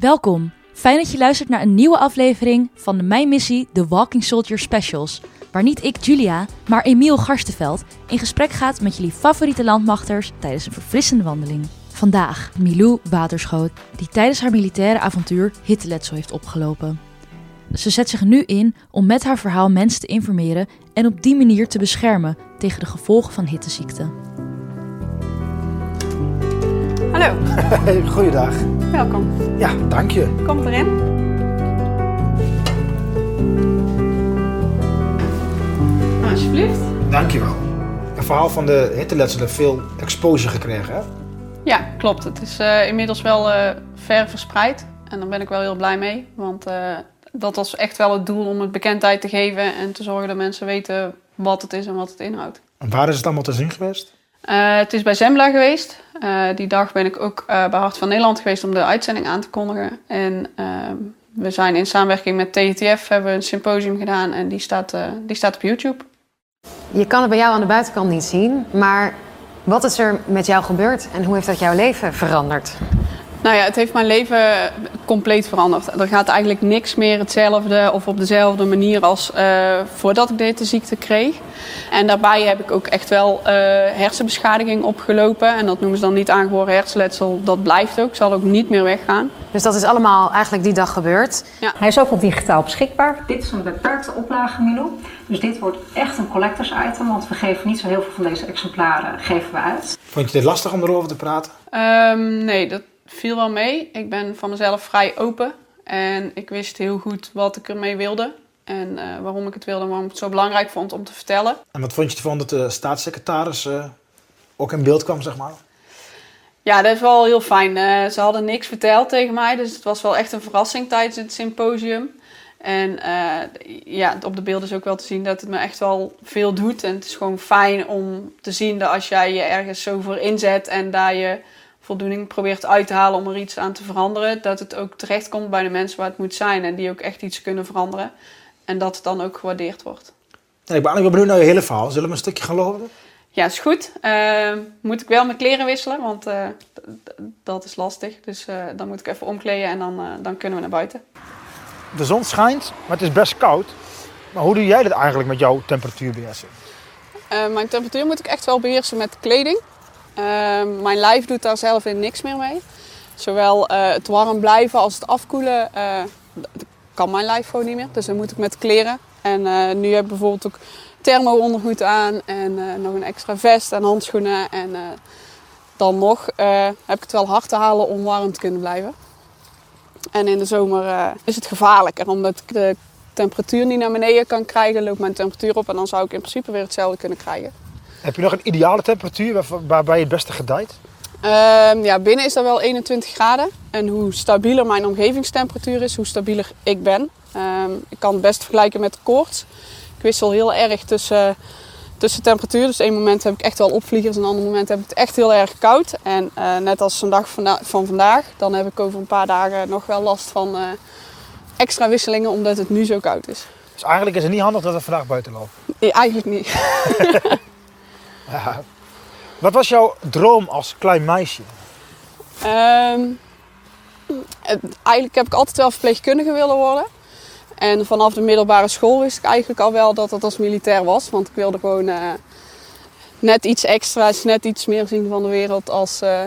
Welkom. Fijn dat je luistert naar een nieuwe aflevering van de Mijn Missie The Walking Soldier Specials. Waar niet ik, Julia, maar Emiel Garstenveld in gesprek gaat met jullie favoriete landmachters tijdens een verfrissende wandeling. Vandaag Milou Waterschoot, die tijdens haar militaire avontuur hitteletsel heeft opgelopen. Ze zet zich nu in om met haar verhaal mensen te informeren en op die manier te beschermen tegen de gevolgen van hitteziekte. Hallo, Goeiedag. welkom. Ja, dank je. Kom erin. Alsjeblieft. Dank je wel. Een verhaal van de hitteletsel heeft veel exposure gekregen, hè? Ja, klopt. Het is eh, inmiddels wel eh, ver verspreid. En daar ben ik wel heel blij mee. Want eh, dat was echt wel het doel om het bekendheid te geven en te zorgen dat mensen weten wat het is en wat het inhoudt. En waar is het allemaal te zien geweest? Het is bij Zembla geweest. Eh, die dag ben ik ook eh, bij Hart van Nederland geweest om de uitzending aan te kondigen. En ehm, we zijn in samenwerking met TETF hebben we een symposium gedaan en die staat, eh, die staat op YouTube. Je kan het bij jou aan de buitenkant niet zien, maar wat is er met jou gebeurd en hoe heeft dat jouw leven veranderd? Nou ja, het heeft mijn leven compleet veranderd. Er gaat eigenlijk niks meer hetzelfde of op dezelfde manier als eh, voordat ik deze ziekte kreeg. En daarbij heb ik ook echt wel eh, hersenbeschadiging opgelopen. En dat noemen ze dan niet aangeboren hersenletsel. Dat blijft ook, zal ook niet meer weggaan. Dus dat is allemaal eigenlijk die dag gebeurd. Hij is ook al digitaal beschikbaar. Dit is een beperkte oplage Milou. Dus dit wordt echt een collectors item, want we geven niet zo heel veel van deze exemplaren geven we uit. Vond je het lastig om erover te praten? Ehm, nee, dat viel wel mee. Ik ben van mezelf vrij open. En ik wist heel goed wat ik ermee wilde. En eh, waarom ik het wilde en waarom ik het zo belangrijk vond om te vertellen. En wat vond je ervan dat de staatssecretaris eh, ook in beeld kwam, zeg maar? Ja, dat is wel heel fijn. Eh, ze hadden niks verteld tegen mij, dus het was wel echt een verrassing tijdens het symposium. En ja, op de beelden is ook wel te zien dat het me echt wel veel doet. En het is gewoon fijn om te zien dat als jij je ergens zo voor inzet en daar je voldoening probeert uit te halen om er iets aan te veranderen, dat het ook terechtkomt bij de mensen waar het moet zijn en die ook echt iets kunnen veranderen. En dat het dan ook gewaardeerd wordt. Ja, ik ben eigenlijk wel benieuwd naar je hele verhaal. Zullen we een stukje gaan lopen? Ja, is goed. Eh, moet ik wel mijn kleren wisselen, want eh, dat is lastig. Dus eh, dan moet ik even omkleden en dan, eh, dan kunnen we naar buiten. De zon schijnt, maar het is best koud. Maar hoe doe jij dit eigenlijk met jouw temperatuurbeheersing? Eh, mijn temperatuur moet ik echt wel beheersen met kleding. Eh, mijn lijf doet daar zelf in niks meer mee. Zowel eh, het warm blijven als het afkoelen eh, kan mijn lijf gewoon niet meer. Dus dan moet ik met kleren. En eh, nu heb ik bijvoorbeeld ook thermo-ondergoed aan en nog een extra vest en handschoenen. En dan nog heb ik het wel hard te halen om warm te kunnen blijven. En in de zomer is het gevaarlijker, omdat ik de temperatuur niet naar beneden kan krijgen, loopt mijn temperatuur op en dan zou ik in principe weer hetzelfde kunnen krijgen. Heb je nog een ideale temperatuur waar- waarbij je het beste gedijt? Ehm, ja, binnen is dat wel 21 graden. En hoe stabieler mijn omgevingstemperatuur is, hoe stabieler ik ben. Ehm, ik kan het best vergelijken met koorts. Ik wissel heel erg tussen, tussen temperatuur. Dus één moment heb ik echt wel opvliegers, en een ander moment heb ik het echt heel erg koud. En eh, net als een dag vanda- van vandaag, dan heb ik over een paar dagen nog wel last van eh, extra wisselingen, omdat het nu zo koud is. Dus eigenlijk is het niet handig dat we vandaag buiten lopen. Nee, eigenlijk niet. Ja. Wat was jouw droom als klein meisje? Ehm, het- eigenlijk heb ik altijd wel verpleegkundige willen worden. En vanaf de middelbare school wist ik eigenlijk al wel dat dat als militair was. Want ik wilde gewoon eh, net iets extra's, net iets meer zien van de wereld als, eh,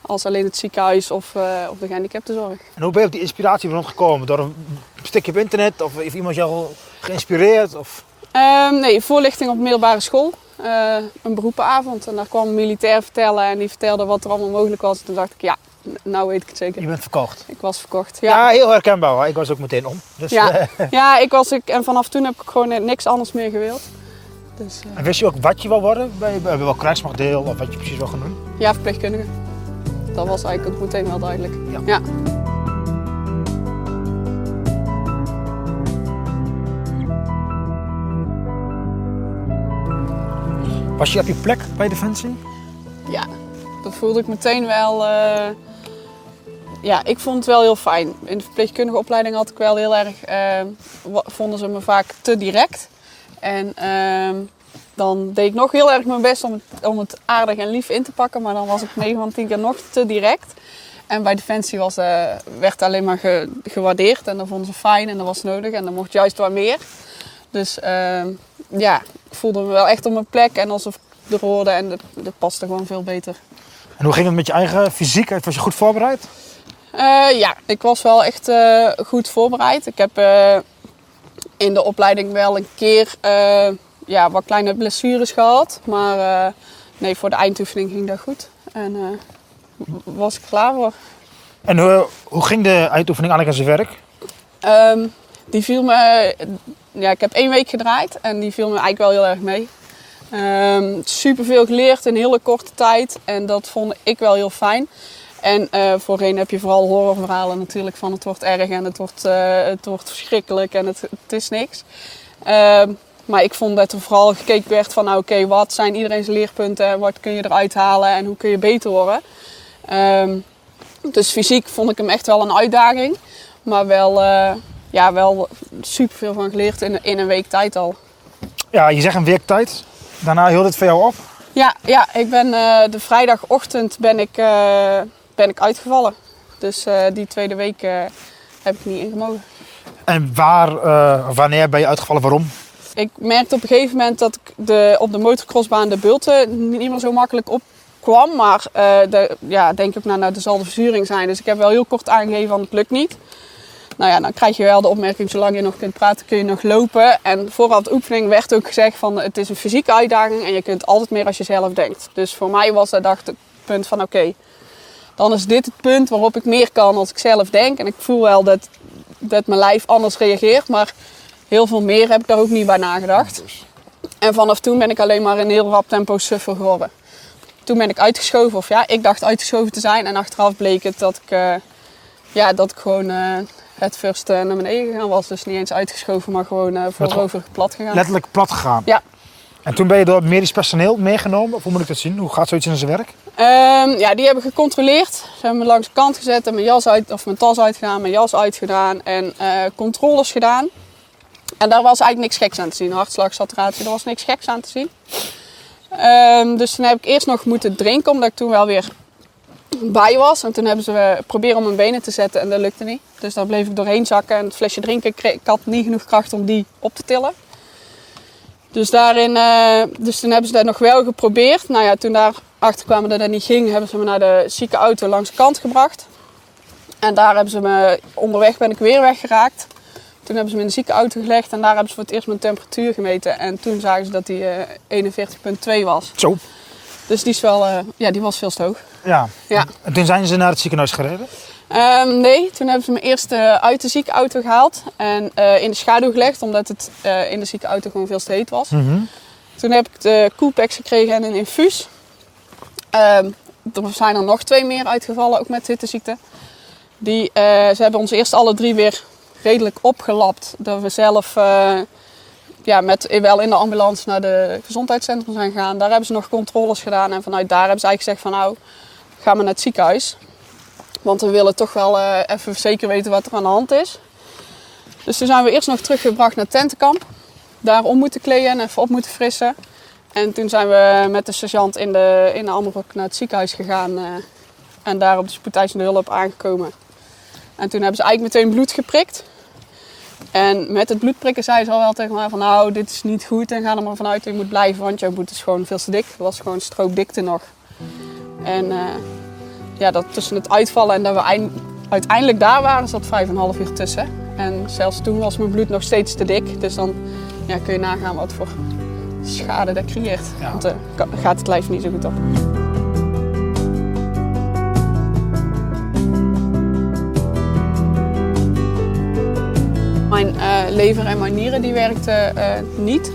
als alleen het ziekenhuis of, eh, of de gehandicaptenzorg. En hoe ben je op die inspiratie rondgekomen? Door een stukje op internet? Of heeft iemand jou geïnspireerd? Of... Ehm, nee, voorlichting op middelbare school. Eh, een beroepenavond. En daar kwam een militair vertellen en die vertelde wat er allemaal mogelijk was. En toen dacht ik, ja, nou weet ik het zeker. Je bent verkocht. Ik was verkocht. Ja, Ja, heel herkenbaar hoor. Ik was ook meteen om. Dus, Ja. eh, ja ik was, ik, en vanaf toen heb ik gewoon niks anders meer gewild. Dus eh, en wist je ook wat je wil worden? Bij, bij welk krijgsmachtdeel of wat je precies wil gaan doen? ja, verpleegkundige. Dat was eigenlijk ook meteen wel duidelijk. Ja. ja. Was je op je plek bij Defensie? Ja, dat voelde ik meteen wel. eh, ja, ik vond het wel heel fijn. In de verpleegkundige opleiding had ik wel heel erg. eh, vonden ze me vaak te direct. En ehm, dan deed ik nog heel erg mijn best om het, om het aardig en lief in te pakken. Maar dan was ik 9 van 10 keer nog te direct. En bij Defensie was, eh, werd alleen maar ge- gewaardeerd en dat vonden ze fijn en dat was nodig en dan mocht juist wat meer. Dus ehm, ja, ik voelde me wel echt op mijn plek en alsof ik er hoorde en dat, dat paste gewoon veel beter. En hoe ging het met je eigen fysiek? Was je goed voorbereid? Eh, ja, ik was wel echt eh, goed voorbereid. Ik heb eh, in de opleiding wel een keer ja, wat kleine blessures gehad. Maar nee, voor de eindoefening ging dat goed. En was ik klaar voor. En hoe, hoe ging de uitoefening eigenlijk aan zijn werk? Ehm, die viel me... Ja, ik heb één week gedraaid en die viel me eigenlijk wel heel erg mee. Ehm Super veel geleerd in een hele korte tijd en dat vond ik wel heel fijn. En eh, voorheen heb je vooral horrorverhalen natuurlijk van het wordt erg en het wordt, eh, het wordt verschrikkelijk en het, het is niks. Ehm, maar ik vond dat er vooral gekeken werd van nou, oké, wat zijn iedereen's leerpunten en wat kun je eruit halen en hoe kun je beter worden. Ehm, dus fysiek vond ik hem echt wel een uitdaging. Maar wel, eh ja, wel super veel van geleerd in, in een week tijd al. Ja, je zegt een week tijd. Daarna hield het voor jou op. Ja, ja ik ben eh, de vrijdagochtend ben ik, eh, ben ik uitgevallen. Dus eh, die tweede week heb ik niet ingemogen. En waar, wanneer ben je uitgevallen? Waarom? Ik merkte op een gegeven moment dat ik de, op de motocrossbaan de bulten niet meer zo makkelijk opkwam. Maar eh de, ja, denk ook nou, nou, er zal de verzuring zijn. Dus ik heb wel heel kort aangegeven van het lukt niet. Nou ja, dan krijg je wel de opmerking, zolang je nog kunt praten kun je nog lopen. En vooraf de oefening werd ook gezegd van het is een fysieke uitdaging en je kunt altijd meer als je zelf denkt. Dus voor mij was dat het punt van oké, dan is dit het punt waarop ik meer kan als ik zelf denk. En ik voel wel dat, dat mijn lijf anders reageert, maar heel veel meer heb ik daar ook niet bij nagedacht. En vanaf toen ben ik alleen maar in heel rap tempo suffer geworden. Toen ben ik uitgeschoven, of ja, ik dacht uitgeschoven te zijn. En achteraf bleek het dat ik, eh, ja, dat ik gewoon eh, het first eh, naar beneden gegaan was. Dus niet eens uitgeschoven, maar gewoon eh voorover plat gegaan. Letterlijk plat gegaan. Ja. En toen ben je door medisch personeel meegenomen. Of hoe moet ik dat zien? Hoe gaat zoiets in zijn werk? Ehm, ja, die hebben gecontroleerd. Ze hebben me langs de kant gezet en mijn jas uit, of mijn tas uitgedaan, mijn jas uitgedaan en eh, controles gedaan. En daar was eigenlijk niks geks aan te zien. Hartslag, saturatie, er was niks geks aan te zien. Ehm, dus toen heb ik eerst nog moeten drinken, omdat ik toen wel weer bij was. En toen hebben ze eh, proberen om mijn benen te zetten en dat lukte niet. Dus daar bleef ik doorheen zakken en het flesje drinken, kreeg- ik had niet genoeg kracht om die op te tillen. Dus, daarin, eh, dus toen hebben ze dat nog wel geprobeerd. Nou ja, toen daarachter kwamen dat dat niet ging, hebben ze me naar de zieke auto langs de kant gebracht. En daar hebben ze me, onderweg ben ik weer weggeraakt. Toen hebben ze me in de zieke auto gelegd en daar hebben ze voor het eerst mijn temperatuur gemeten. En toen zagen ze dat die eh 41,2 was. Zo. Dus die, is wel, eh, ja, die was veel te hoog. Ja. Ja. En toen zijn ze naar het ziekenhuis gereden. Ehm, nee, toen hebben ze me eerst uit de zieke auto gehaald en eh, in de schaduw gelegd, omdat het eh, in de zieke auto gewoon veel te heet was. Mhm. Toen heb ik de Coolpacks gekregen en een infuus. Ehm, er zijn er nog twee meer uitgevallen, ook met hitteziekte. Die, ze hebben ons eerst alle drie weer redelijk opgelapt. Dat we zelf ja, met, wel in de ambulance naar de gezondheidscentrum zijn gegaan. Daar hebben ze nog controles gedaan. En vanuit daar hebben ze eigenlijk gezegd van nou, ga maar naar het ziekenhuis. Want we willen toch wel eh, even zeker weten wat er aan de hand is. Dus toen zijn we eerst nog teruggebracht naar tentenkamp daar om moeten kleden en even op moeten frissen. En toen zijn we met de sergeant in de, in de Amerok naar het ziekenhuis gegaan. eh, en daar op de spoedeisende hulp aangekomen. En toen hebben ze eigenlijk meteen bloed geprikt. En met het bloedprikken zei ze al wel tegen mij van nou, dit is niet goed. En ga er maar vanuit dat je moet blijven, want jouw bloed is gewoon veel te dik. Het was gewoon strookdikte nog. En eh, ja, dat tussen het uitvallen en dat we eind- uiteindelijk daar waren, zat vijf en een half uur tussen. En zelfs toen was mijn bloed nog steeds te dik. Dus dan ja, kun je nagaan wat voor schade dat creëert. Ja. Want dan gaat het lijf niet zo goed op. lever en mijn nieren die werkten eh, niet.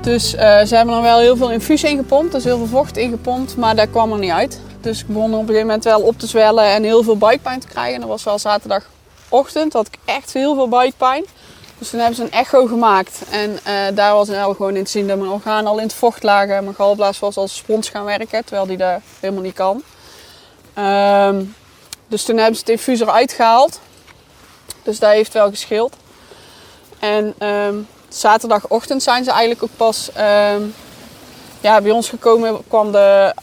Dus eh, ze hebben er wel heel veel infuus in gepompt, dus heel veel vocht in gepompt, maar dat kwam er niet uit. Dus ik begon op een gegeven moment wel op te zwellen en heel veel buikpijn te krijgen. En dat was wel zaterdagochtend, had ik echt heel veel buikpijn. Dus toen hebben ze een echo gemaakt en eh, daar was wel gewoon in te zien dat mijn organen al in het vocht lagen. Mijn galblaas was als spons gaan werken, terwijl die dat helemaal niet kan. Ehm, dus toen hebben ze het infuus eruit gehaald. Dus dat heeft wel gescheeld. En ehm, zaterdagochtend zijn ze eigenlijk ook pas ehm, ja, bij ons gekomen. Kwam de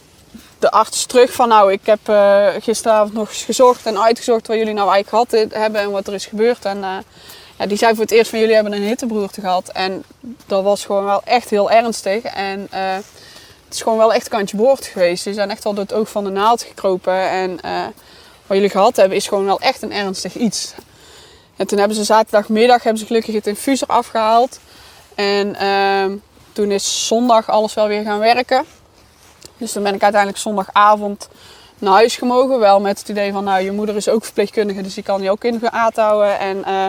de arts terug van nou, ik heb eh, gisteravond nog eens gezocht en uitgezocht wat jullie nou eigenlijk gehad hebben en wat er is gebeurd. En eh, ja, die zei voor het eerst van jullie hebben een hittebroerte gehad. En dat was gewoon wel echt heel ernstig. En eh, het is gewoon wel echt kantje boord geweest. Die zijn echt wel door het oog van de naald gekropen. En wat jullie gehad hebben is gewoon wel echt een ernstig iets. En toen hebben ze zaterdagmiddag hebben ze gelukkig het infuser afgehaald. En ehm, toen is zondag alles wel weer gaan werken. Dus toen ben ik uiteindelijk zondagavond naar huis gemogen. Wel met het idee van, nou, je moeder is ook verpleegkundige, dus die kan je ook in gaten houden. En uh,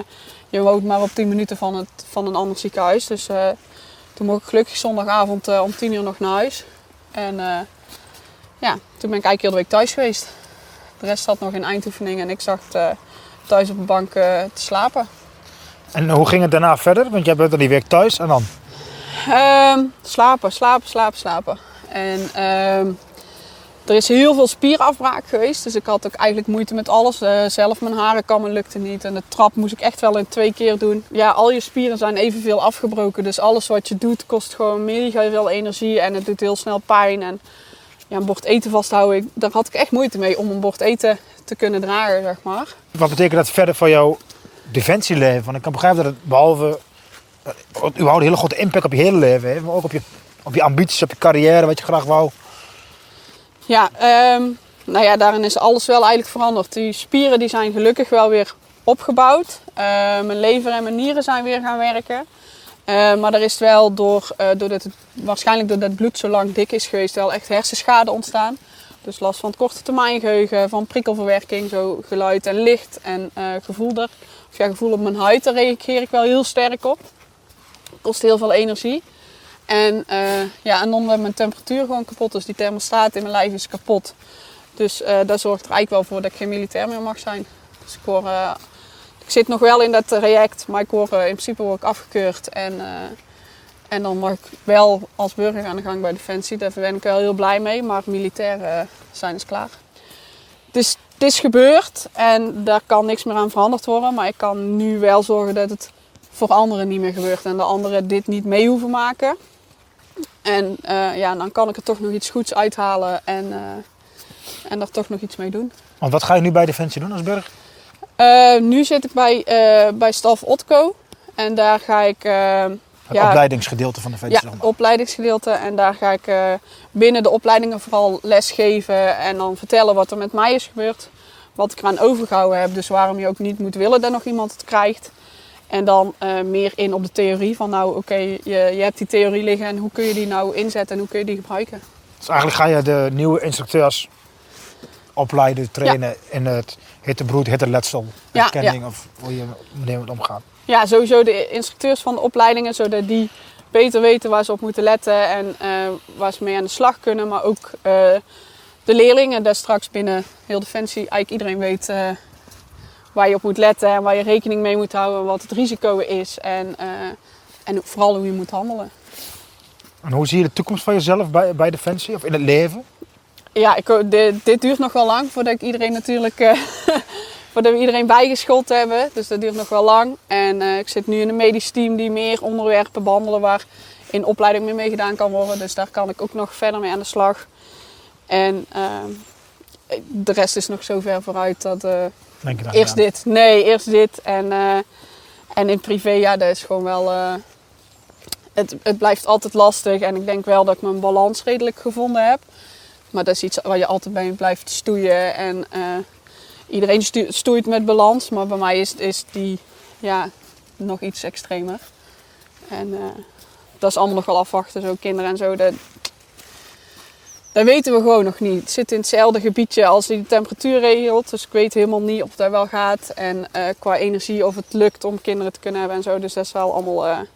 je woont maar op 10 minuten van, het, van een ander ziekenhuis. Dus uh, toen mocht ik gelukkig zondagavond uh, om 10 uur nog naar huis. En ja, toen ben ik eigenlijk heel de week thuis geweest. De rest zat nog in eindoefening en ik zag thuis op de bank te slapen. En hoe ging het daarna verder? Want jij bent dan die week thuis en dan? Ehm, slapen, slapen, slapen, slapen. En uh, er is heel veel spierafbraak geweest. Dus ik had ook eigenlijk moeite met alles. Uh, zelf mijn haren kammen lukte niet. En de trap moest ik echt wel in twee keer doen. Ja, al je spieren zijn evenveel afgebroken. Dus alles wat je doet kost gewoon mega veel energie. En het doet heel snel pijn. En ja, een bord eten vasthouden, daar had ik echt moeite mee om een bord eten te kunnen dragen, zeg maar. Wat betekent dat verder voor jouw defensieleven? Want ik kan begrijpen dat het behalve uh, überhaupt een hele grote impact op je hele leven heeft, maar ook op je op je ambities, op je carrière, wat je graag wou? Ja, um, nou ja, daarin is alles wel eigenlijk veranderd. Die spieren die zijn gelukkig wel weer opgebouwd. Uh, mijn lever en mijn nieren zijn weer gaan werken. Uh, maar er is wel door, uh, doordat het, waarschijnlijk doordat het bloed zo lang dik is geweest, wel echt hersenschade ontstaan. Dus last van het korte termijn geheugen, van prikkelverwerking, zo geluid en licht en gevoel er. Of ja, gevoel op mijn huid, daar reageer ik wel heel sterk op. Kost heel veel energie. En, ja, en omdat mijn temperatuur gewoon kapot is. Die thermostaat in mijn lijf is kapot. Dus dat zorgt er eigenlijk wel voor dat ik geen militair meer mag zijn. Dus ik zit nog wel in dat traject, maar ik word, in principe word ik afgekeurd. En, en dan mag ik wel als burger aan de gang bij Defensie. Daar ben ik wel heel blij mee, maar militair zijn is klaar. Dus het is gebeurd en daar kan niks meer aan veranderd worden. Maar ik kan nu wel zorgen dat het voor anderen niet meer gebeurt. En de anderen dit niet mee hoeven maken. En ja, dan kan ik er toch nog iets goeds uithalen en, uh, en er toch nog iets mee doen. Want wat ga je nu bij Defensie doen als burger? Uh, nu zit ik bij, bij Staf Otco. En daar ga ik... het ja, opleidingsgedeelte van Defensie? Ja, opleidingsgedeelte. En daar ga ik binnen de opleidingen vooral lesgeven. En dan vertellen wat er met mij is gebeurd. Wat ik eraan overgehouden heb. Dus waarom je ook niet moet willen dat nog iemand het krijgt. En dan uh, meer in op de theorie van nou oké, okay, je, je hebt die theorie liggen en hoe kun je die nou inzetten en hoe kun je die gebruiken. Dus eigenlijk ga je de nieuwe instructeurs opleiden, trainen ja. in het hittebroed, hitteletsel, herkenning ja, ja. of hoe je mee moet omgaan. Ja, sowieso de instructeurs van de opleidingen, zodat die beter weten waar ze op moeten letten en uh, waar ze mee aan de slag kunnen. Maar ook uh, de leerlingen, dat straks binnen heel Defensie eigenlijk iedereen weet waar je op moet letten en waar je rekening mee moet houden, wat het risico is en, en vooral hoe je moet handelen. En hoe zie je de toekomst van jezelf bij, bij Defensie of in het leven? Ja, ik, dit, dit duurt nog wel lang voordat ik iedereen natuurlijk, uh, voordat we iedereen bijgeschoold hebben. Dus dat duurt nog wel lang. En uh, ik zit nu in een medisch team die meer onderwerpen behandelen waar in opleiding mee meegedaan kan worden. Dus daar kan ik ook nog verder mee aan de slag. En de rest is nog zo ver vooruit dat Denk je eerst dit. Nee, eerst dit. En, en in privé, ja, dat is gewoon wel... Het, het blijft altijd lastig. En ik denk wel dat ik mijn balans redelijk gevonden heb. Maar dat is iets waar je altijd bij blijft stoeien. En uh, iedereen stoeit met balans. Maar bij mij is, is die ja, nog iets extremer. En dat is allemaal nog wel afwachten. Zo kinderen en zo. Dat, dat weten we gewoon nog niet. Het zit in hetzelfde gebiedje als die de temperatuur regelt. Dus ik weet helemaal niet of dat wel gaat. En uh, qua energie of het lukt om kinderen te kunnen hebben en zo. Dus dat is wel allemaal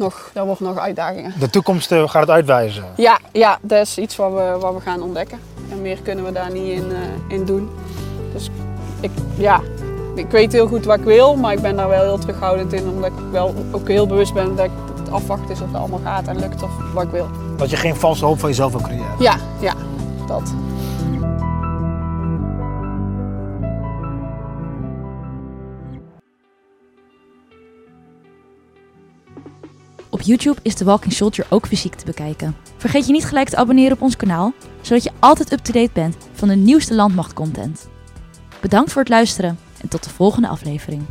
nog, daar wordt nog uitdagingen. De toekomst uh, gaat het uitwijzen? Ja, ja, dat is iets wat we, wat we gaan ontdekken. En meer kunnen we daar niet in, in doen. Dus ik, ja, ik weet heel goed wat ik wil. Maar ik ben daar wel heel terughoudend in. Omdat ik wel ook heel bewust ben dat het afwachten is of het allemaal gaat en lukt of wat ik wil. Dat je geen valse hoop van jezelf wil creëren. Ja, ja, dat. YouTube is The Walking Soldier ook fysiek te bekijken. Vergeet je niet gelijk te abonneren op ons kanaal. zodat je altijd up-to-date bent van de nieuwste landmachtcontent. Bedankt voor het luisteren en tot de volgende aflevering.